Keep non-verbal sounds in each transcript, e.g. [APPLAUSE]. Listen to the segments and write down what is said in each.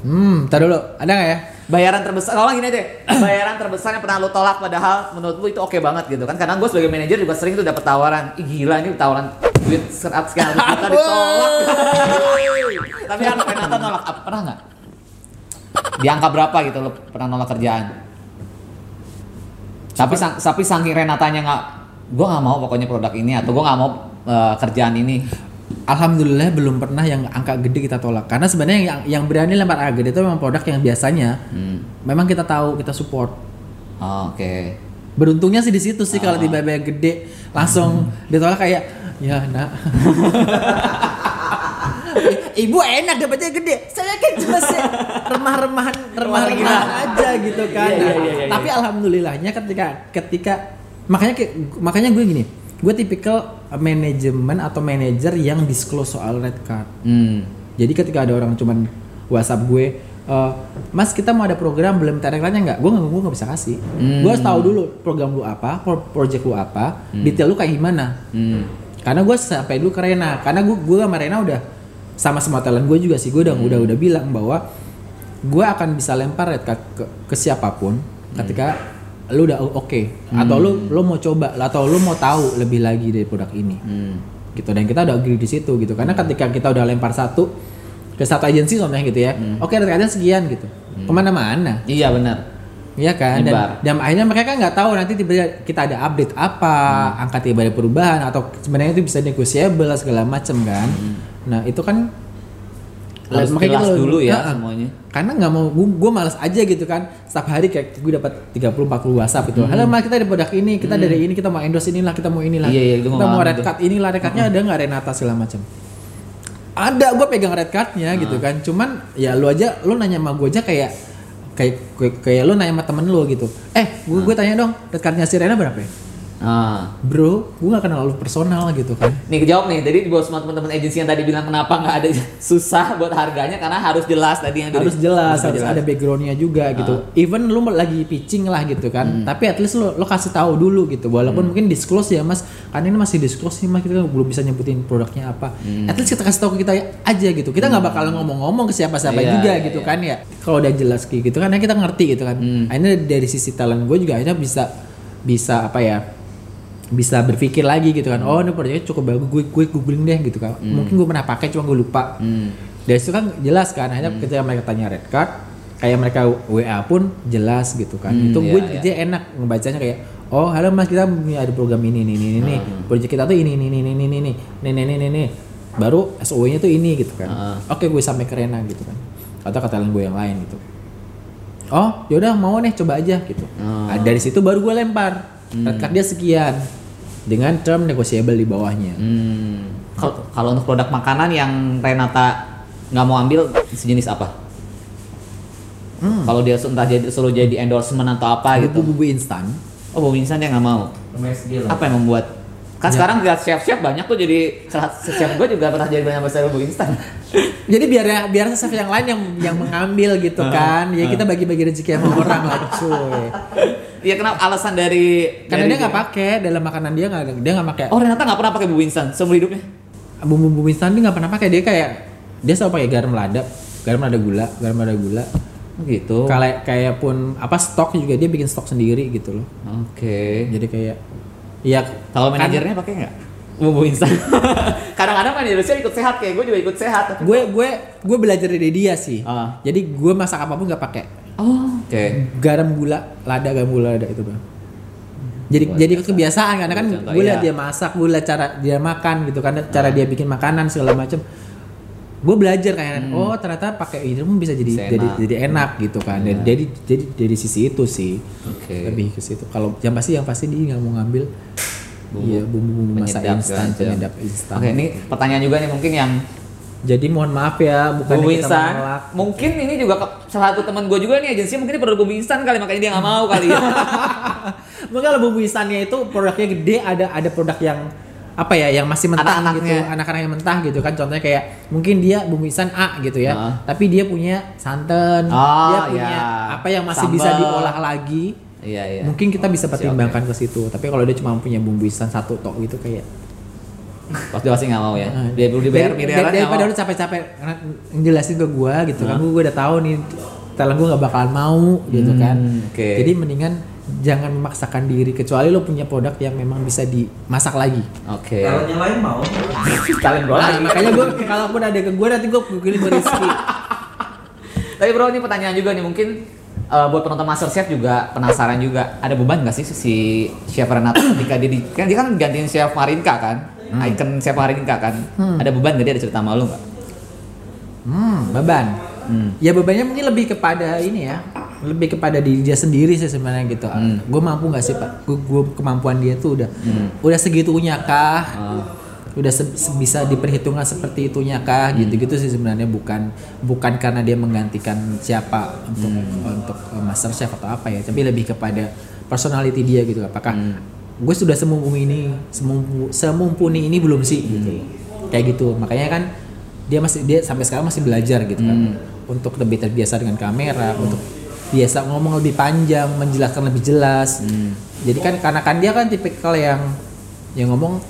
Hmm, tar dulu. Ada nggak ya? Bayaran terbesar, kalau gini deh, [CLEARS THROAT] bayaran terbesar yang pernah lu tolak padahal menurut lu itu oke banget gitu kan? Karena gue sebagai manajer juga sering tuh dapat tawaran, ih gila ini tawaran duit sekian ratus juta ditolak. Tapi anak [LAUGHS] Renata nolak, apa pernah nggak? Di angka berapa gitu lu pernah nolak kerjaan? Tapi sang, tapi saking Renatanya nggak, gue nggak mau pokoknya produk ini atau gue nggak mau eh, kerjaan ini. Alhamdulillah belum pernah yang angka gede kita tolak. Karena sebenarnya yang yang berani lempar angka gede itu memang produk yang biasanya Hmm. memang kita tahu kita support. Oh, Oke. Beruntungnya sih di situ sih kalau Ah. tiba-tiba gede langsung ditolak kayak ya nak. [LAUGHS] Ibu enak dapatnya gede. Saya kan cuma sih remah-remahan remah-remahan aja gitu kan. Iya, iya, Nah, iya, iya, Tapi alhamdulillahnya ketika ketika makanya makanya gue gini, gue tipikal manajemen atau manajer yang disclose soal red card. Hmm. Jadi ketika ada orang cuman WhatsApp gue, "Eh, Mas kita mau ada program belum ada iklannya nggak? Gue nggak gue nggak bisa kasih. Hmm. Gue harus tahu dulu program lu apa, pro- project lu apa, detail lu kayak gimana. Hmm. Karena gue sampai dulu ke Rena, karena gue gue sama Rena udah sama semua talent gue juga sih gue udah udah udah bilang bahwa gue akan bisa lempar red card ke, ke siapa pun ketika lu udah oke. Atau lu lu mau coba atau lu mau tahu lebih lagi dari produk ini. Hmm. gitu dan kita udah agree di situ gitu. Karena ketika kita udah lempar satu ke satu agensi contohnya gitu ya oke red cardnya sekian gitu. Ke mana-mana. Iya benar. Iya kan? Nyebar. dan, dan akhirnya mereka nggak tahu nanti tiba-tiba kita ada update apa angka tiba ada perubahan atau sebenarnya itu bisa negotiable segala macam kan. Nah itu kan Harus makanya jelas dulu ya Nah, semuanya. karena nggak mau gue, gue males aja gitu kan setiap hari kayak gue dapat 30 40 WhatsApp gitu. Halo Mas kita ada produk ini, kita dari ini, kita mau endorse inilah, kita mau inilah. Iya, iya, itu kita mau red card inilah, red cardnya ada nggak Renata segala macam. Ada, gue pegang red cardnya gitu kan. Cuman ya lu aja, lu nanya sama gue aja kayak kayak kayak, kayak lu nanya sama temen lu gitu. Eh, gue gue tanya dong, red cardnya si Rena berapa ya? Ah. Bro, gue gak kenal lu personal gitu kan. Nih kejawab nih. Jadi buat semua teman-teman agensi yang tadi bilang kenapa nggak ada [LAUGHS] susah buat harganya karena harus jelas tadi yang harus jelas harus jelas. ada backgroundnya juga gitu. Even lu lagi pitching lah gitu kan tapi at least lu, lu kasih tahu dulu gitu. Walaupun mungkin disclose ya mas. Kan ini masih disclose nih mas. Kita belum bisa nyebutin produknya apa. At least kita kasih tahu kita aja gitu. Kita nggak bakal ngomong-ngomong ke siapa-siapa Iya, juga iya, gitu iya. kan ya. Kalau udah jelas kayak gitu kan akhirnya kita ngerti gitu kan. Akhirnya dari sisi talent gue juga akhirnya bisa bisa apa ya bisa berpikir lagi gitu kan oh ini produknya cukup bagus gue gue googling deh gitu kan mungkin gue pernah pakai cuma gue lupa Hmm. dari situ kan jelas kan akhirnya ketika mereka tanya red card kayak mereka WA pun jelas gitu kan Hmm, itu iya, gue iya. dia enak ngebacanya kayak oh halo mas kita punya ada program ini ini ini ini Hmm. project kita tuh ini ini ini ini ini ini ini ini ini ini baru SOW nya tuh ini gitu kan Heeh. oke gue sampai ke Rena gitu kan atau ke talent gue yang lain gitu oh yaudah mau nih coba aja gitu Oh. Nah, dari situ baru gue lempar red card dia sekian dengan term negotiable di bawahnya Hmm. Kalau kalau untuk produk makanan yang Renata nggak mau ambil sejenis apa? Hmm. Kalau dia entah jadi suruh jadi endorsement atau apa gitu. bumbu-bumbu instan Oh, bumbu instan dia nggak mau. Apa yang membuat? Kan Ya. sekarang lihat chef-chef banyak tuh jadi chef gue juga pernah jadi banyak besar bumbu instan. [LAUGHS] Jadi biar ya biar chef yang lain yang yang mengambil gitu kan. Ya kita bagi-bagi rezeki sama orang lah cuy. Iya kenapa alasan dari Karena dari dia nggak pakai dalam makanan dia nggak dia nggak pakai Oh Renata nggak pernah pakai bumbu instan seumur hidupnya. bumbu-bumbu instan dia nggak pernah pakai dia kayak dia selalu pakai garam lada, garam lada gula, garam lada gula. Gitu. Kayak kayak pun apa stok juga dia bikin stok sendiri gitu loh. Oke. Jadi kayak ya Kalau kan- manajernya pakai nggak? Bumbu instan. [LAUGHS] Kadang-kadang manajernya ikut sehat kayak gue juga ikut sehat. gue gue gue belajar dari dia sih. Ah. Jadi gue masak apa pun nggak pakai Oh, oke. garam gula lada garam gula lada itu bang jadi Luar jadi biasa. kebiasaan karena kan Buat contoh, gue lihat iya. dia masak gue lihat cara dia makan gitu kan cara dia bikin makanan segala macem gue belajar kayak oh ternyata pakai ini pun bisa jadi Hmm. Bisa jadi enak. jadi enak gitu kan. Dan jadi jadi dari sisi itu sih Oke. lebih ke situ kalau yang pasti yang pasti dia nggak mau ngambil Bumbu iya bumbu-bumbu masak penyedap instan macam. penyedap instan Oke, ini pertanyaan juga nih mungkin yang jadi mohon maaf ya bukan bumbu instan. menolak Mungkin ini juga ke- salah satu teman gue juga nih agensi mungkin perlu bumbu instan kali makanya dia nggak mau kali ya. [LAUGHS] Mungkin kalau bumbu instannya itu produknya gede ada ada produk yang apa ya yang masih mentah Anak-anaknya. gitu anak-anak yang mentah gitu kan contohnya kayak mungkin dia bumbu instan A gitu ya Heeh. tapi dia punya santan Oh, dia punya ya. apa yang masih bisa Sambal. diolah lagi Iya, iya. mungkin kita bisa pertimbangkan ke situ tapi kalau dia cuma punya bumbu instan satu tok gitu kayak Pas dia pasti nggak mau ya. Nah, Dia perlu dibayar dari- miliaran daripada mau. lu capek-capek ngejelasin ke gua gitu kan gua udah tahu nih talent gua nggak bakalan mau gitu kan Hmm, oke. jadi mendingan jangan memaksakan diri kecuali lo punya produk yang memang bisa dimasak lagi Oke. Kalau yang lain mau. [LAUGHS] Kalian lagi. Nah, makanya gua kalaupun ada ke gua nanti gua kirim ke Rizky Tapi bro ini pertanyaan juga nih mungkin eh, buat penonton Master Chef juga penasaran juga ada beban nggak sih si Chef Renato ketika dia di, kan dia kan gantiin Chef Marinka kan icon Chef Marinka kan ada beban nggak dia ada cerita malu nggak? hmm beban Hmm. ya bebannya mungkin lebih kepada ini ya lebih kepada diri dia sendiri sih sebenarnya gitu Hmm. gue mampu nggak sih pak gue kemampuan dia tuh udah udah segitunya kah Ah. udah se- bisa diperhitungkan seperti itunya kah Hmm. gitu-gitu sih sebenarnya bukan bukan karena dia menggantikan siapa untuk Hmm. untuk uh, master chef atau apa ya tapi lebih kepada personality dia gitu apakah Hmm. Gue sudah semumpuni ini semumpu, semumpuni ini belum sih gitu Hmm. kayak gitu makanya kan dia masih dia sampai sekarang masih belajar gitu kan Hmm. untuk lebih terbiasa dengan kamera untuk biasa ngomong lebih panjang menjelaskan lebih jelas Hmm. jadi kan karena kan dia kan tipikal yang yang ngomong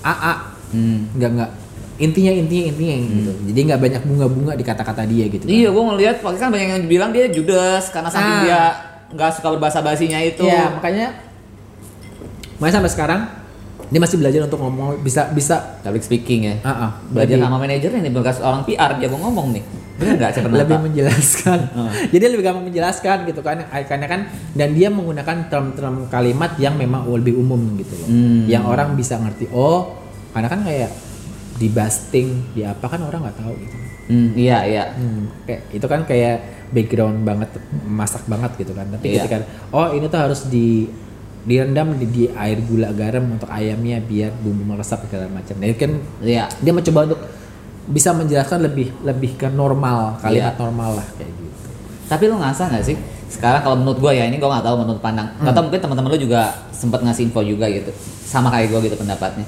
AA Hmm. nggak nggak intinya intinya intinya gitu jadi nggak banyak bunga-bunga di kata-kata dia gitu kan. Iya, gue ngeliat pakai kan banyak yang bilang dia judes karena saking Ah. dia nggak suka berbahasa basinya itu. Iya, makanya makanya sampai sekarang dia masih belajar untuk ngomong bisa bisa Public speaking ya. ah, ah, Belajar lebih- sama manajernya nih bekas orang PR dia mau ngomong nih. Bener nggak Renata? lebih menjelaskan. [LAUGHS] Ah. Jadi lebih gampang menjelaskan gitu kan. Karena kan dan dia menggunakan term-term kalimat yang memang lebih umum gitu loh. Hmm. Yang orang bisa ngerti. Oh, karena kan kayak di busting, di apa kan orang nggak tahu gitu. Hmm, iya iya. Hmm, kayak itu kan kayak background banget masak banget gitu kan. Tapi Iya. ketika oh ini tuh harus di direndam di, di air gula garam untuk ayamnya biar bumbu meresap segala macam. Jadi kan Iya. dia mencoba untuk bisa menjelaskan lebih lebih ke normal kalimat Iya. normal lah kayak gitu. Tapi lu ngerasa nggak sih? Sekarang kalau menurut gua ya ini gua nggak tahu menurut pandang. Nggak tahu mungkin teman-teman lu juga sempat ngasih info juga gitu. Sama kayak gua gitu pendapatnya.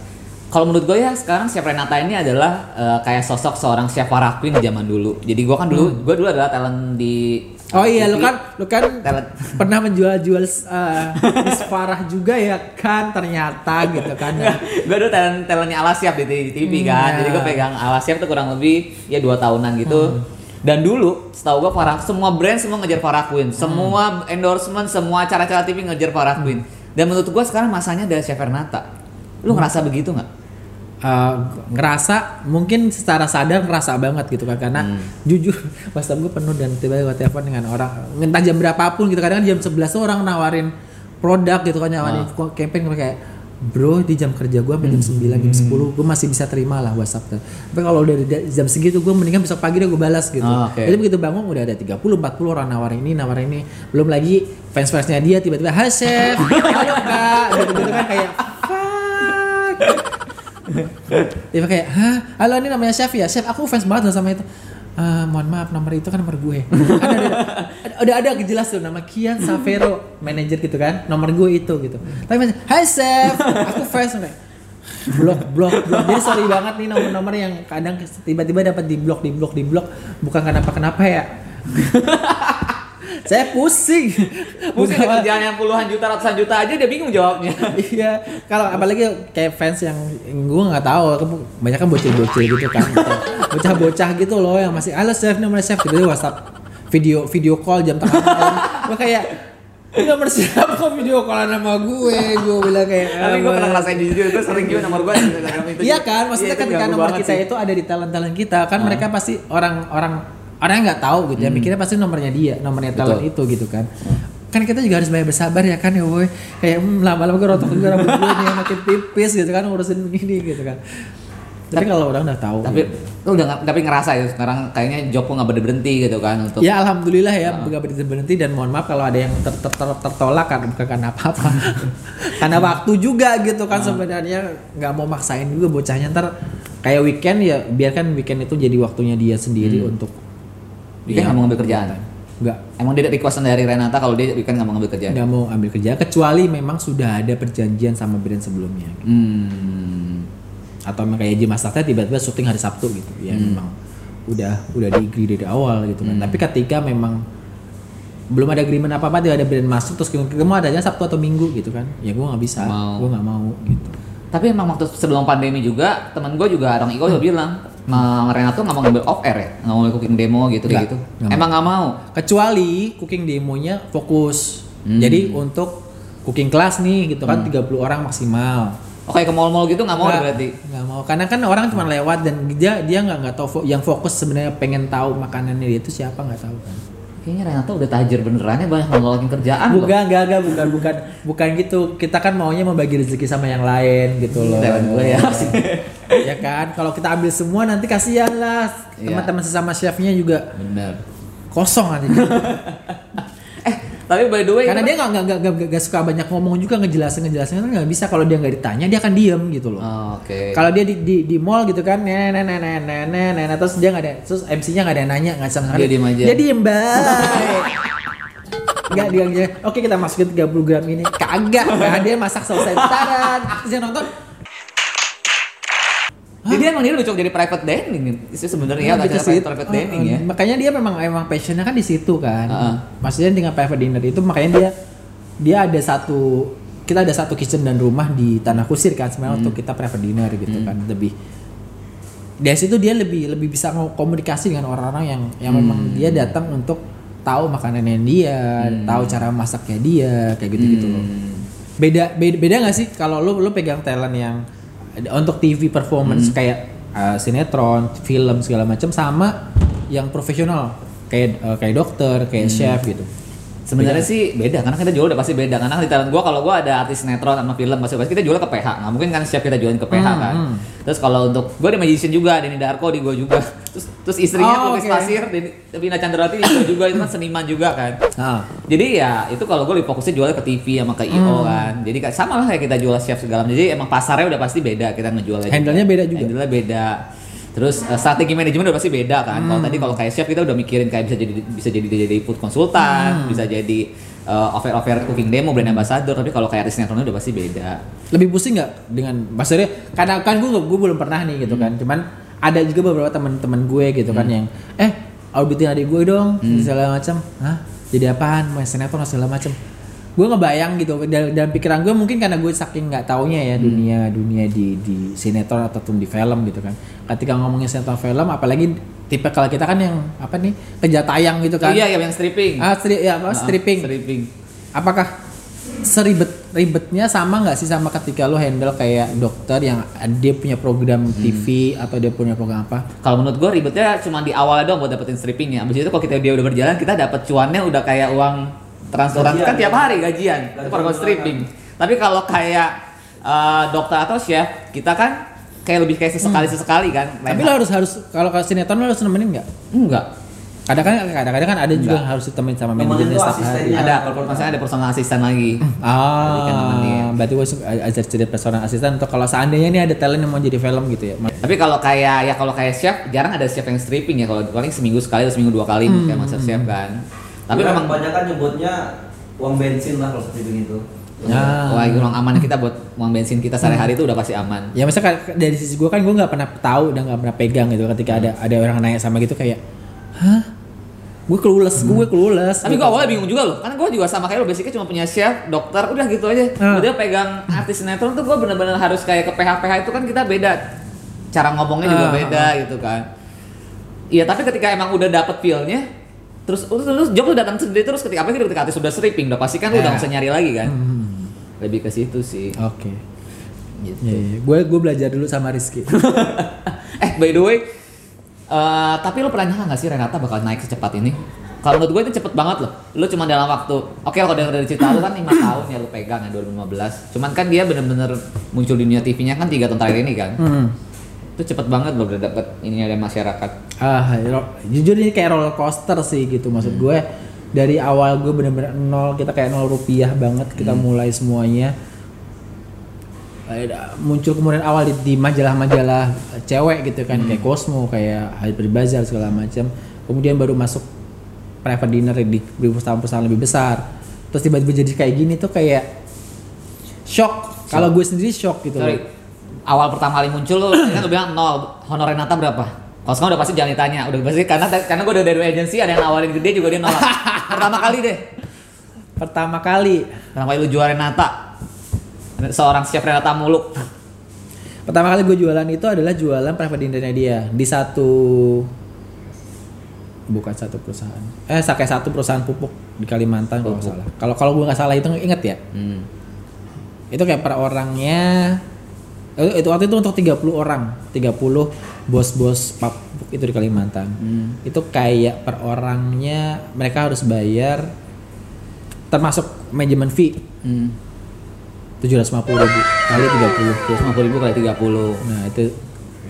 Kalau menurut gue ya sekarang Chef Renata ini adalah eh, kayak sosok seorang chef Farah Queen di zaman dulu. Jadi gua kan dulu gua dulu adalah talent di Oh iya, lu kan lu kan Talent. pernah menjual-jual uh, Miss Farah juga ya kan ternyata gitu kan. gue dulu talent talentnya Alasiap di, di TV Hmm, kan. Ya. jadi gue pegang Alasiap tuh kurang lebih ya dua tahunan gitu. Dan dulu setahu gue Farah semua brand semua ngejar Farah Queen. Semua endorsement semua acara-acara TV ngejar Farah Queen. Dan menurut gue sekarang masanya ada Chef Renata lu ngerasa begitu nggak Uh, ngerasa mungkin secara sadar ngerasa banget gitu kan karena jujur [LAUGHS] WhatsApp gue penuh dan tiba-tiba gue telepon dengan orang entah jam berapapun gitu. Kadang jam 11 tuh orang nawarin produk gitu kan nawarin campaign gue kayak bro di jam kerja gue sampai jam 9 jam 10 gue masih bisa terima lah WhatsApp tuh. Tapi kalau udah jam segitu gue mendingan besok pagi deh gue balas gitu. Oh, oke. jadi begitu bangun udah ada 30 40 orang nawarin ini nawarin ini. Belum lagi fans-fansnya dia tiba-tiba hai chef. [LAUGHS] Halo kak. Gitu-gitu kan kayak fuck dia kayak, hah, halo ini namanya Chef ya? Chef, aku fans banget loh sama itu. "Eh, mohon maaf, nomor itu kan nomor gue. Kan ada, ada, ada, ada jelas tuh nama Kian Savero, manajer gitu kan. Nomor gue itu gitu. Tapi masih, hai Chef, aku fans. Kayak, blok, blok, blok. Jadi sorry banget nih nomor-nomor yang kadang tiba-tiba dapat di blok, di blok, di blok. Bukan kenapa-kenapa ya. Saya pusing. mungkin Bukan- kerjaan yang puluhan juta ratusan juta aja dia bingung jawabnya. Iya kalau apalagi kayak fans yang gue nggak tahu banyak kan bocil-bocil gitu kan. Bocah-bocah gitu loh yang masih halo chef nomor chef. Gitu WhatsApp. Video video call jam tengah malam. Gue kayak nomor siapa kok video call sama gue? Gue bilang kayak tapi gue "Ah, pernah ngerasain jujur gue sering juga nomor gue Iya kan, maksudnya ketika nomor kita itu ada di talent-talent kita kan Ah. mereka pasti orang-orang orang yang nggak tahu gitu ya mikirnya pasti nomornya dia, nomornya talent Hmm. Betul. itu gitu kan. Kan kita juga harus banyak bersabar ya kan ya boy. Kayak hmm, lama-lama gue rotok juga rambut gue nih makin tipis gitu kan ngurusin [LAUGHS] begini gitu kan. Tapi kalau orang udah tahu. tapi lu udah nggak- tapi ngerasa ya sekarang kayaknya job lu nggak berhenti berhenti gitu kan untuk Ya alhamdulillah ya Ah. nggak berhenti berhenti dan mohon maaf kalau ada yang ter- ter- ter- tertolak kan bukan karena apa-apa. [LAUGHS] karena waktu juga gitu kan sebenarnya nggak mau maksain juga bocahnya ntar kayak weekend ya biarkan weekend itu jadi waktunya dia sendiri untuk dia nggak mau ngambil kerjaan. Nggak. Emang dia requestan dari Renata kalau dia weekend nggak mau ngambil kerjaan? Nggak mau ambil kerja kecuali memang sudah ada perjanjian sama brand sebelumnya. Gitu. hmm. atau memang kayak Jim Masakta tiba-tiba syuting hari Sabtu gitu. Ya Hmm. memang udah udah di agree dari awal gitu kan. Tapi ketika memang belum ada agreement apa apa dia ada brand masuk terus kamu adanya Sabtu atau Minggu? gitu kan. Ya gue nggak bisa. Mau. gue nggak mau gitu. Tapi emang waktu sebelum pandemi juga teman gue juga orang Iko juga bilang "Ma, Renato nggak mau ngambil off air ya, nggak mau cooking demo gitu kayak Nggak, gitu. mau. Emang nggak mau. kecuali cooking demonya fokus Hmm. jadi untuk cooking kelas nih gitu kan 30 orang maksimal Oh kayak ke mall-mall gitu nggak mau Nggak, berarti. nggak mau karena kan orang cuma lewat dan dia dia nggak nggak tahu yang fokus sebenarnya pengen tahu makanannya dia itu siapa nggak tahu kan Kayaknya Renato udah tajir beneran ya banyak ngelokin kerjaan loh. bukan enggak enggak bukan bukan bukan gitu kita kan maunya membagi rezeki sama yang lain gitu loh Lewat gue ya. [LAUGHS] ya kan kalau kita ambil semua nanti kasihan lah Iya. teman-teman sesama chefnya juga Bener. kosong nanti Eh [LAUGHS] tapi by the way karena dia nggak nggak nggak- suka banyak ngomong juga ngejelasin ngejelasin kan nggak bisa. Kalau dia nggak ditanya dia akan diem gitu loh. Oh, Oke. kalau dia di, di, di mall gitu kan nenek nenek nenek nenek nenek terus dia nggak ada terus MC-nya nggak ada yang nanya nggak sama sekali Dia diem aja. dia diem baik Enggak dia dia oke kita masukin 30 gram ini. Kagak nah, dia masak selesai taran terus dia nonton Jadi emang dia cocok jadi private dining. Itu sebenarnya ya situ. private Oh, dining ya. Makanya dia memang emang passionnya kan di situ kan. Heeh. Maksudnya dengan private dinner itu makanya dia dia ada satu kita ada satu kitchen dan rumah di tanah kusir kan sebenarnya Hmm. untuk kita private dinner gitu kan lebih dari situ dia lebih lebih bisa komunikasi dengan orang-orang yang yang memang Hmm. dia datang untuk tahu makanannya dia, tahu cara masaknya dia kayak gitu-gitu loh. Hmm. Beda beda beda nggak sih kalau lu lu pegang talent yang untuk TV performance Hmm. kayak uh, sinetron, film segala macam sama yang profesional kayak uh, kayak dokter, kayak Hmm. chef gitu. Sebenarnya sih beda karena kita jual udah pasti beda karena di talent gua kalau gua ada artis sinetron sama film pasti pasti kita jual ke PH nggak mungkin kan chef kita jualin ke PH Hmm, kan hmm. terus kalau untuk gua ada magician juga Denny Darko di gua juga terus terus istrinya Oh, pelukis oke. pasir Denny- Vina Chandrawati di gua juga itu kan seniman juga kan Nah, jadi ya itu kalau gue lebih fokusnya jual ke TV sama ke Hmm. IO kan jadi sama lah kayak kita jual chef segala macam. jadi emang pasarnya udah pasti beda kita ngejualnya. Handle-nya beda juga. handle-nya beda terus eh, strategi manajemen udah pasti beda kan. Kalau Hmm. tadi kalau kayak chef kita udah mikirin kayak bisa jadi bisa jadi jadi food Hmm. konsultan bisa jadi eh, offer-offer cooking demo brand ambassador. Tapi kalau kayak sinetron udah pasti beda. Lebih pusing nggak dengan maksudnya karena kan gue gue belum pernah nih gitu kan. Cuman ada juga beberapa teman-teman gue gitu kan yang eh auditin adik gue dong segala macam. Hah? Jadi apaan? Main sinetron segala macam gue ngebayang gitu dalam, dalam pikiran gue mungkin karena gue saking nggak taunya ya dunia dunia di di sinetron ataupun di film gitu kan. Ketika ngomongin sinetron film apalagi tipe kalau kita kan yang apa nih kerja tayang gitu kan. Oh iya yang stripping. Ah stri ya apa Ah, stripping. stripping. Apakah seribet ribetnya sama nggak sih sama ketika lo handle kayak dokter yang dia punya program TV atau dia punya program apa? Kalau menurut gue ribetnya cuma di awal doang buat dapetin strippingnya. Abis itu kalau kita dia udah berjalan, kita dapat cuannya udah kayak uang transferan Gajian, kan tiap hari gajian. Itu Gajian program bulanan. stripping. Tapi kalau kayak eh, dokter atau chef, kita kan kayak lebih kayak sesekali sesekali kan. Tapi lo harus harus kalau ke sinetron lo harus nemenin nggak? enggak. Kadang-kadang kadang-kadang kan ada juga harus ditemenin sama manajernya setiap hari. asistennya. Ada kalau misalnya ada personal asisten lagi. Kan nemenin. Ah, berarti gue ajar jadi personal asisten untuk kalau seandainya nih ada talent yang mau jadi film gitu ya. Tapi kalau kayak ya kalau kayak chef jarang ada chef yang stripping ya. Kalau paling seminggu sekali atau seminggu dua kali Hmm. kayak master chef kan. Tapi Tapi memang kebanyakan nyebutnya uang bensin lah kalau seperti itu. Ah. Wah, ruang aman kita buat uang bensin kita sehari-hari itu udah pasti aman. Ya misalnya dari sisi gue kan gue nggak pernah tahu dan nggak pernah pegang gitu ketika ada ada orang nanya sama gitu kayak, hah? Gue clueless, gue clueless. Tapi gue awalnya bingung juga loh, karena gue juga sama kayak lo basicnya cuma punya chef, dokter, udah gitu aja. Udah pegang artis sinetron tuh gue bener-bener harus kayak ke PH-PH itu kan kita beda, cara ngomongnya juga Ah, beda gitu kan. Iya tapi ketika emang udah dapet feel-nya, terus terus, terus job tuh datang sendiri terus ketika apa ketika artis sudah stripping, udah pasti kan lu udah Ya. nggak usah nyari lagi kan. Hmm. Lebih ke situ sih. Oke. Gitu. Iya, iya. Gue gue belajar dulu sama Rizky. [LAUGHS] eh by the way, eh, tapi lo pernah nyangka nggak sih Renata bakal naik secepat ini? Kalau menurut gue itu cepet banget loh. Lo cuma dalam waktu, oke kalau denger dari cerita lo kan 5 [COUGHS] tahun ya lo pegang ya 2015. Cuman kan dia bener-bener muncul di dunia TV-nya kan 3 tahun terakhir ini kan. hmm. Itu cepet banget loh udah dapet ini dari masyarakat. Ah, jujur ini kayak roller coaster sih gitu maksud gue. Dari awal gue bener-bener nol, kita kayak nol rupiah banget kita mulai semuanya. Muncul kemudian awal di, di majalah-majalah cewek gitu kan kayak Cosmo, kayak Harper's Bazaar segala macam. Kemudian baru masuk private dinner di, di perusahaan-perusahaan lebih besar. Terus tiba-tiba jadi kayak gini tuh kayak shock. Kalau gue sendiri shock gitu. Sorry, loh. Awal pertama kali muncul lo [COUGHS] kan lo bilang nol, honor Renata berapa? Kalau sekarang udah pasti jangan ditanya, udah pasti karena karena gue udah dari agensi ada yang nawarin gede juga dia nolak. [LAUGHS] pertama kali deh, Pertama kali pertama kali lu juara Renata, seorang chef Renata Muluk. Pertama kali gue jualan itu adalah jualan private dinnernya dia di satu bukan satu perusahaan. Eh kayak satu perusahaan pupuk di Kalimantan kalau nggak salah. Kalau kalau gue nggak salah itu inget ya. Hmm. Itu kayak per orangnya itu waktu itu untuk 30 orang, 30 bos-bos pupuk itu di Kalimantan. Itu kayak per orangnya mereka harus bayar termasuk manajemen fee Hmm. 750 ribu kali 30 Terus 50 ribu kali 30. Nah itu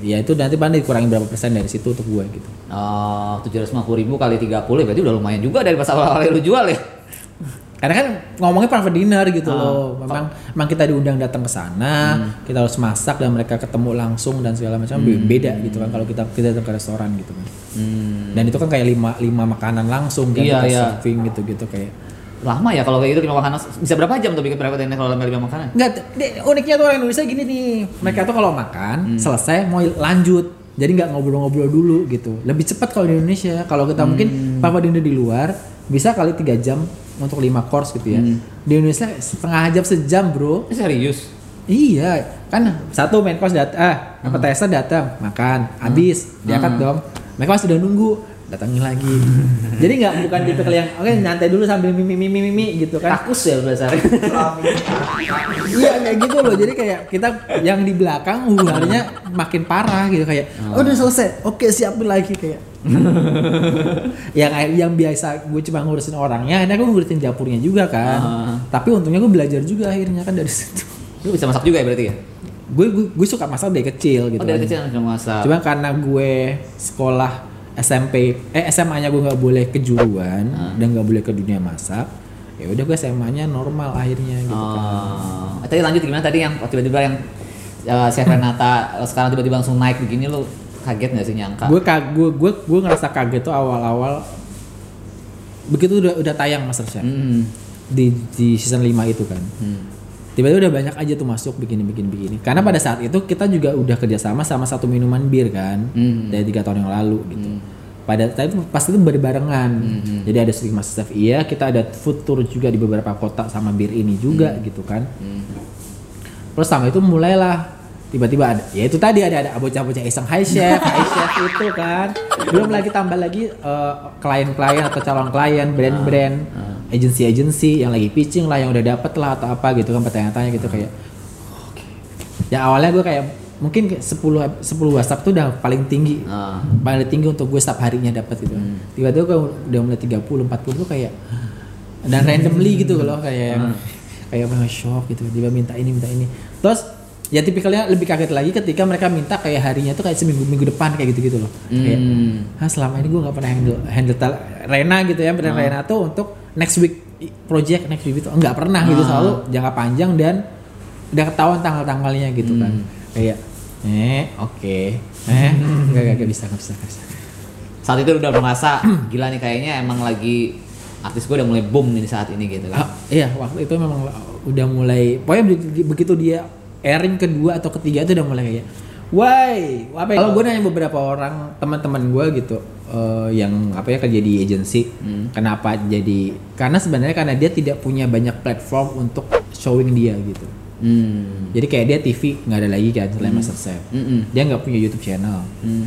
ya itu nanti paling dikurangi berapa persen dari situ untuk gue gitu. Oh, 750 ribu kali 30 ya berarti udah lumayan juga dari pas awal-awal lu jual ya. Karena kan ngomongnya private dinner gitu Ah. loh. Memang memang kita diundang datang ke sana, Hmm. kita harus masak dan mereka ketemu langsung dan segala macam be- beda gitu kan kalau kita kita datang ke restoran gitu kan. Hmm. Dan itu kan kayak lima lima makanan langsung kan Iya, iya. serving gitu-gitu kayak. Lama ya kalau kayak gitu lima makanan bisa berapa jam tuh bikin private dinner kalau lima lima makanan? Enggak, di- uniknya tuh orang Indonesia gini nih. Mereka tuh kalau Hmm. makan selesai mau lanjut. Jadi nggak ngobrol-ngobrol dulu gitu. Lebih cepat kalau di Indonesia. Kalau kita mungkin Hmm. papa dinner di luar bisa kali tiga jam untuk lima course gitu ya. Hmm. Di Indonesia setengah jam sejam bro. Serius. Iya, kan satu main course datang, ah, Hmm. appetizer datang, makan, habis, diangkat dong. Mereka masih udah nunggu, datangin lagi. [LAUGHS] Jadi nggak bukan tipe yang oke nyantai dulu sambil mimi mimi mimi gitu kan. Takus ya dasarnya. [LAUGHS] Iya kayak gitu loh. Jadi kayak kita yang di belakang huru-harunya makin parah gitu kayak oh, udah selesai. Oke, siapin lagi kayak. [LAUGHS] yang yang biasa gue cuma ngurusin orangnya, akhirnya gue ngurusin dapurnya juga kan. Ah. Tapi untungnya gue belajar juga akhirnya kan dari situ. Lu bisa masak juga ya berarti ya? gue, gue gue suka masak dari kecil gitu. Oh dari kan. kecil langsung masak. Cuma karena gue sekolah SMP eh SMA-nya gue nggak boleh kejuruan Ah. dan nggak boleh ke dunia masak. Ya udah gue SMA-nya normal akhirnya gitu kan. Oh. Eh, Tadi lanjut gimana tadi yang tiba-tiba yang uh, Chef Renata uh, sekarang tiba-tiba langsung naik begini lu kaget nggak sih nyangka? gue kag gue gue gue ngerasa kaget tuh awal-awal begitu udah udah tayang Masterchef Hmm. di di season 5 itu kan Hmm. tiba-tiba udah banyak aja tuh masuk begini begini begini karena pada saat itu kita juga udah kerjasama sama satu minuman bir kan Hmm. dari tiga tahun yang lalu gitu pada saat itu pas itu berbarengan Hmm. jadi ada stream Masterchef iya kita ada food tour juga di beberapa kota sama bir ini juga gitu kan Hmm. Terus sama itu mulailah tiba-tiba ada ya itu tadi ada ada bocah-bocah iseng. High chef. High chef itu kan. Belum lagi tambah lagi eh, klien-klien atau calon klien brand-brand agency-agency yang lagi pitching lah yang udah dapet lah atau apa gitu kan pertanyaan-tanya gitu kayak ya awalnya gue kayak mungkin kayak 10 10 WhatsApp tuh udah paling tinggi. Ah. paling tinggi untuk gue setiap harinya dapat gitu. Tiba-tiba gue udah mulai 30 40 tuh kayak dan randomly gitu loh kayak yang kayak shock gitu. Tiba minta ini minta ini. Terus ya tipikalnya lebih kaget lagi ketika mereka minta kayak harinya tuh kayak seminggu minggu depan kayak gitu gitu loh. Kayak Hmm. ah selama ini gue nggak pernah handle handle tal- Rena gitu ya brand Rena tuh untuk next week project next week itu nggak pernah gitu Ah. selalu jangka panjang dan udah ketahuan tanggal-tanggalnya gitu kan. Kayak eh oke. Eh nggak nggak nggak bisa nggak bisa nggak bisa. Saat itu udah merasa gila nih kayaknya emang lagi artis gue udah mulai boom nih saat ini gitu Ah, kan. iya waktu itu memang udah mulai pokoknya be- be- begitu dia airing kedua atau ketiga itu udah mulai kayak Why, apa ya? Kalau gue nanya beberapa orang teman-teman gue gitu eh, yang apa ya kerja di agency, kenapa jadi? Karena sebenarnya karena dia tidak punya banyak platform untuk showing dia gitu. Hmm. Jadi kayak dia TV nggak ada lagi kan selain Masterchef. Mm-mm. Dia nggak punya YouTube channel. Hmm.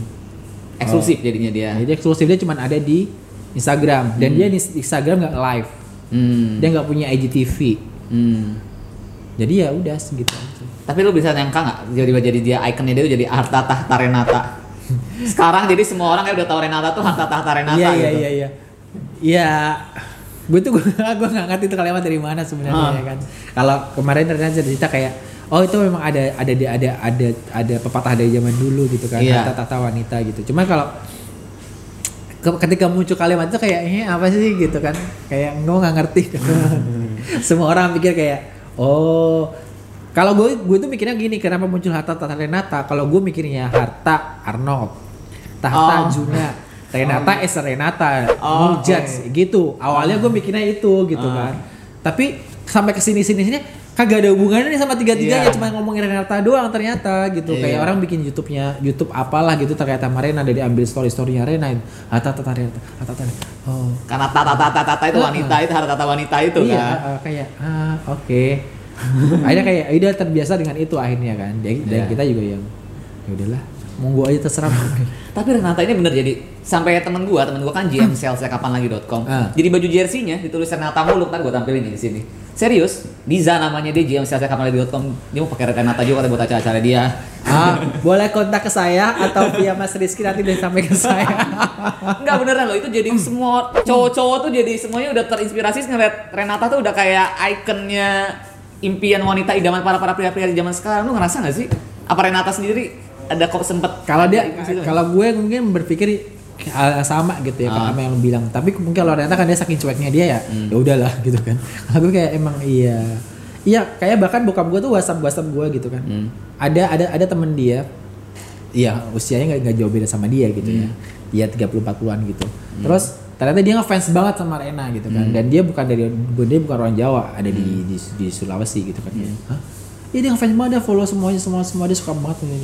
Eksklusif jadinya dia. Jadi eksklusif dia cuma ada di Instagram dan dia di Instagram nggak live. Hmm. Dia nggak punya IGTV. Hmm. Jadi ya udah segitu aja. Tapi lu bisa nyangka nggak tiba-tiba jadi dia ikonnya dia jadi Harta Tahta Renata. Sekarang jadi semua orang kayak udah tahu Renata tuh Harta Tahta Renata Iya gitu. iya iya iya. Iya. Gue tuh gue [LAUGHS] gue nggak ngerti itu kalimat dari mana sebenarnya Ah. ya kan. Kalau kemarin ternyata cerita kayak oh itu memang ada ada ada ada ada, ada pepatah dari zaman dulu gitu kan Iya. kata tata wanita gitu. Cuma kalau ke- ketika muncul kalimat itu kayak eh apa sih gitu kan kayak gue nggak ngerti [LAUGHS] semua orang pikir kayak oh kalau gue gue tuh mikirnya gini kenapa muncul harta tata renata? Kalau gue mikirnya harta Arnold tahta Oh. Juna. Renata es Renata. Oh, Mujats gitu. Awalnya gue mikirnya itu gitu Ah. kan. Tapi sampai ke sini sini sini kagak ada hubungannya nih sama tiga tiganya Iya. cuma ngomongin Renata doang ternyata gitu Iya. kayak orang bikin YouTube-nya YouTube apalah gitu ternyata kemarin ada diambil story storynya Rena Harta tata Renata Harta tata oh Karena Tata Tata Tata itu wanita itu Harta Tata wanita itu iya kan. uh, kayak ah oke [LAUGHS] akhirnya kayak udah terbiasa dengan itu akhirnya kan dan, dan Iya. kita juga yang ya udahlah monggo aja terserah [LAUGHS] Tapi Renata ini bener jadi sampai temen gua, temen gua kan GM salesnya kapanlagi.com. Ah. Jadi baju jersey-nya ditulis Renata mulu, ntar gua tampilin di sini. Serius, Diza namanya dia GM salesnya kapanlagi.com. Dia mau pakai Renata juga buat acara-acara dia. ah boleh kontak ke saya atau via Mas Rizky nanti bisa sampai ke saya [LAUGHS] Enggak beneran loh, itu jadi semua cowok-cowok tuh jadi semuanya udah terinspirasi ngeliat Renata tuh udah kayak ikonnya impian wanita idaman para para pria-pria di zaman sekarang. Lu ngerasa gak sih? Apa Renata sendiri ada kok sempet kalau dia kalau gue mungkin berpikir yang sama gitu ya Ah. sama yang bilang tapi mungkin kalau ternyata kan dia saking cueknya dia ya Hmm. ya udahlah [LAUGHS] gitu kan gue kayak emang iya iya kayak bahkan bokap gue tuh whatsapp whatsapp gue gitu kan Hmm. ada ada ada temen dia iya usianya nggak nggak jauh beda sama dia gitu ya Hmm. dia 30 40-an gitu terus ternyata dia ngefans banget sama Rena gitu kan Hmm. dan dia bukan dari dia bukan orang Jawa ada di, di di Sulawesi gitu kan Hmm. Hah? Iya dia ngefans banget dia follow semuanya semua semua dia suka banget ini.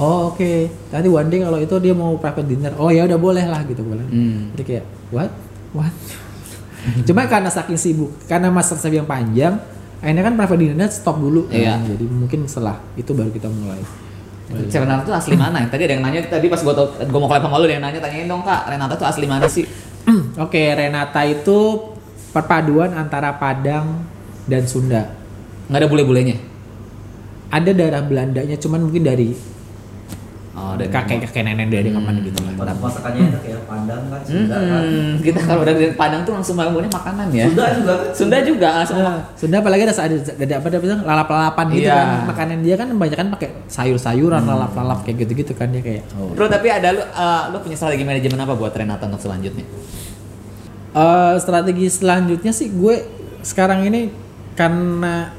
Oh oke. Nanti one day kalau itu dia mau private dinner. Oh ya udah boleh lah gitu boleh. Hmm. Jadi kayak what what. [LAUGHS] Cuma karena saking sibuk, karena masa yang panjang, akhirnya kan private dinner stop dulu. kan. Iya. Jadi mungkin setelah itu baru kita mulai. Renata tuh asli mana ya? Tadi ada yang nanya tadi pas gua tau, gua mau collab sama lu ada yang nanya tanyain dong kak Renata tuh asli mana sih? [CLEARS THROAT] Oke Renata itu perpaduan antara Padang dan Sunda. Nggak ada bule-bulenya? Ada darah Belandanya, cuman mungkin dari Oh, dari kakek kakek nenek dari ke mana gitu lah. Pada masakannya enak ya, Padang kan, Sunda kan. Hmm, kita kalau udah dari Padang tuh langsung bangunnya makanan ya. Sunda juga kan. Sunda juga langsung Nah, Sunda apalagi ada ada, ada apa ada apa, lalap-lalapan gitu Iya. kan makanan dia kan kebanyakan pakai sayur-sayuran lalap-lalap kayak gitu-gitu kan dia kayak oh. Bro, tapi ada lu eh, lu punya strategi manajemen apa buat Renata untuk selanjutnya? Eh, strategi selanjutnya sih gue sekarang ini karena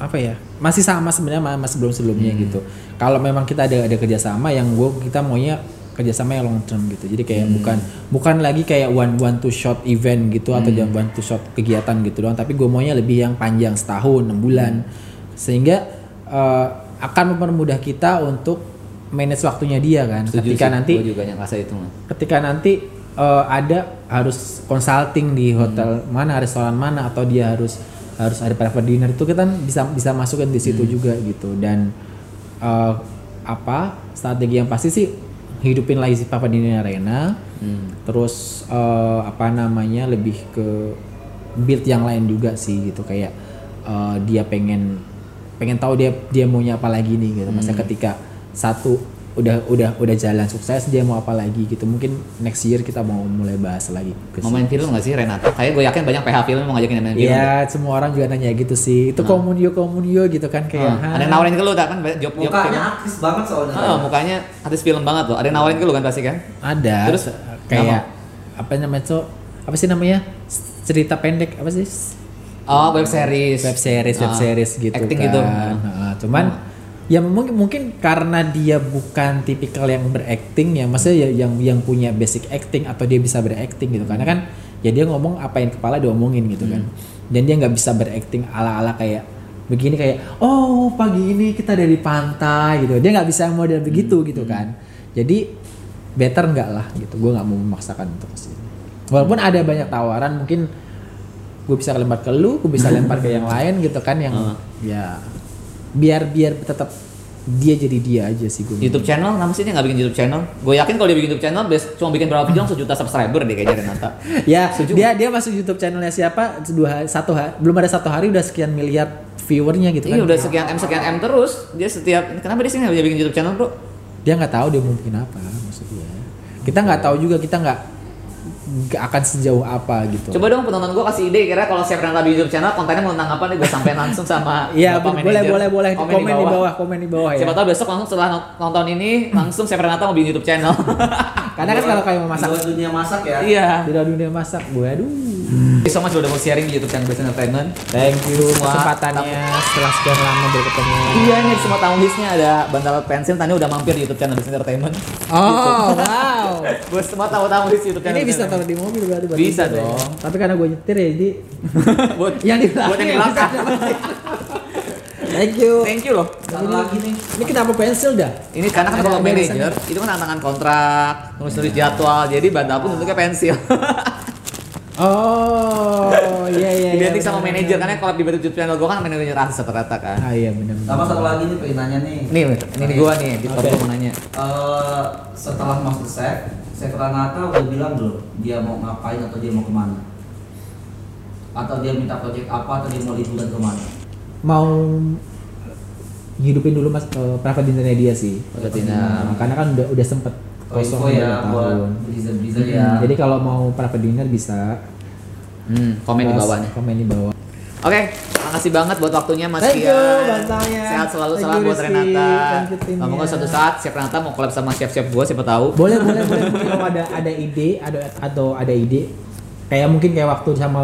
apa ya masih sama sebenarnya sama sama sebelum-sebelumnya gitu. Kalau memang kita ada ada kerjasama yang gue kita maunya kerjasama yang long term gitu. Jadi kayak bukan bukan lagi kayak one one to shot event gitu atau jangan one to shot kegiatan gitu doang. Tapi gue maunya lebih yang panjang setahun enam bulan. Sehingga eh, akan mempermudah kita untuk manage waktunya dia kan. Ketika nanti Gue juga yang rasa itu mah. ketika nanti eh, ada harus consulting di hotel mana restoran mana atau dia harus harus ada private dinner. Itu kita bisa bisa masukin di situ juga gitu. Dan eh, apa strategi yang pasti sih hidupin lagi si private dinner arena. Terus eh, apa namanya lebih ke build yang lain juga sih gitu. Kayak eh, dia pengen pengen tahu dia dia maunya apa lagi nih gitu. Masa ketika satu udah udah udah jalan sukses dia mau apa lagi gitu mungkin next year kita mau mulai bahas lagi Mau main film nggak sih Renata? Kayak gue yakin banyak PH film mau ngajakin main film. Iya, semua orang juga nanya gitu sih. Itu komunio komunio gitu kan kayak. Ah, ada yang nawarin ke lu tak kan job job. Mukanya artis banget soalnya. Oh, mukanya artis film banget loh. Ada yang nawarin ke lu kan pasti kan? Ada. Terus, kayak apa namanya tuh? Apa sih namanya? Cerita pendek apa sih? Oh, web series. Web series, web Ah, series gitu acting kan. gitu. Heeh, cuman ya mungkin mungkin karena dia bukan tipikal yang berakting ya, maksudnya ya yang yang punya basic acting atau dia bisa berakting gitu. Karena kan ya dia ngomong apa yang kepala diomongin gitu kan. Dan dia nggak bisa berakting ala-ala kayak begini kayak oh pagi ini kita dari pantai gitu. Dia nggak bisa model begitu gitu kan. Jadi better nggak lah gitu. Gue nggak mau memaksakan untuk ke sini. Walaupun ada banyak tawaran mungkin gue bisa lempar ke lu, gue bisa lempar ke yang lain gitu kan yang Ah. ya biar biar tetap dia jadi dia aja sih gue. YouTube channel, kenapa sih dia nggak bikin YouTube channel? Gue yakin kalau dia bikin YouTube channel, cuma bikin berapa video langsung sejuta subscriber deh kayaknya Renata. [LAUGHS] Ya, Setuju. dia dia masuk YouTube channelnya siapa? Dua satu hari, belum ada satu hari udah sekian miliar viewernya gitu kan. Iya udah sekian M sekian M terus. Dia setiap kenapa dia sih nggak bikin YouTube channel bro? Dia nggak tahu dia mau bikin apa maksudnya. Kita nggak tahu juga kita nggak akan sejauh apa gitu. Coba dong penonton gue kasih ide kira kalau siapa Renata di YouTube channel kontennya mau tentang apa nih gue sampein langsung sama [LAUGHS] Iya boleh boleh boleh komen, di bawah komen di bawah ya. Siapa tahu besok langsung setelah nonton ini langsung siapa Renata mau bikin YouTube channel. [LAUGHS] [LAUGHS] Karena kan kalau kayak mau masak Di dunia masak ya. iya. di dunia masak, gue aduh. Thank you so much udah mau sharing di YouTube channel Best Entertainment. Thank you Semua kesempatannya setelah sekian lama berketemu. Iya nih semua tamu listnya ada bantal pensil tadi udah mampir di YouTube channel Best Entertainment. Oh wow. [LAUGHS] Buat semua tamu-tamu list YouTube channel. Ini bisa taruh di mobil berarti buat Bisa ya. dong. Tapi karena gue nyetir ya jadi buat yang di buat yang di belakang. [LAUGHS] Thank you. Thank you loh. Satu lagi nih. Ini kenapa pensil dah? Ini karena kan kalau manajer itu kan tantangan kontrak, nulis-nulis jadwal, jadi bantal pun bentuknya pensil. [LAUGHS] Oh, iya iya [LAUGHS] iya. identik sama bener, manajer karena kalau di YouTube channel gue kan manajer artis rata-rata kan. Ah iya benar. Sama satu lagi nih pengen nanya nih. Nih, ini nih gua nih, di okay. mau nanya. Eh, setelah masuk set, Chef Ranata udah bilang belum dia mau ngapain atau dia mau ke mana? Atau dia minta project apa atau dia mau liburan ke mana? Mau hidupin dulu mas eh, private dinnernya dia sih. Private dinner. Karena kan udah udah sempet Oh, info kosong ya buat tahun. Blizzard-Blizzard Hmm, ya. Jadi kalau mau private dinner bisa Hmm, komen di pas- bawahnya. Komen di bawah. Oke, makasih banget buat waktunya Mas Thank you, Rian. bantangnya. Sehat selalu Thank salam you, buat Rizky. Renata. Timnya. Ngomong suatu saat Chef Renata mau collab sama chef-chef gua siapa tahu. Boleh boleh boleh kalau ada ada ide ada atau ada ide kayak mungkin kayak waktu sama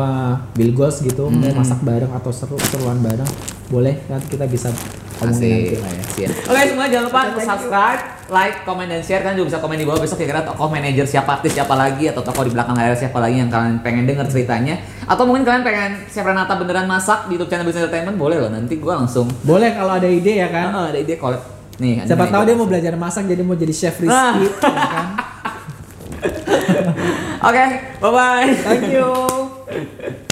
Bill Goss gitu Hmm. mau masak bareng atau seru seruan bareng boleh nanti kita bisa ngomongin nanti lah ya. Siap. Oke semua jangan lupa untuk subscribe, like, comment, dan share. Kalian juga bisa komen di bawah besok kira-kira tokoh manajer siapa, artis siapa lagi, atau tokoh di belakang layar siapa lagi yang kalian pengen denger ceritanya. Atau mungkin kalian pengen Chef Renata beneran masak di YouTube channel Business Entertainment, boleh loh. Nanti gua langsung Boleh kalau ada ide ya kan. Ah, ada ide collab. Nih, Siapa tahu dia mau belajar masak jadi mau jadi chef Rizky Ah. ya kan. [LAUGHS] Oke, bye bye. Thank you. [LAUGHS]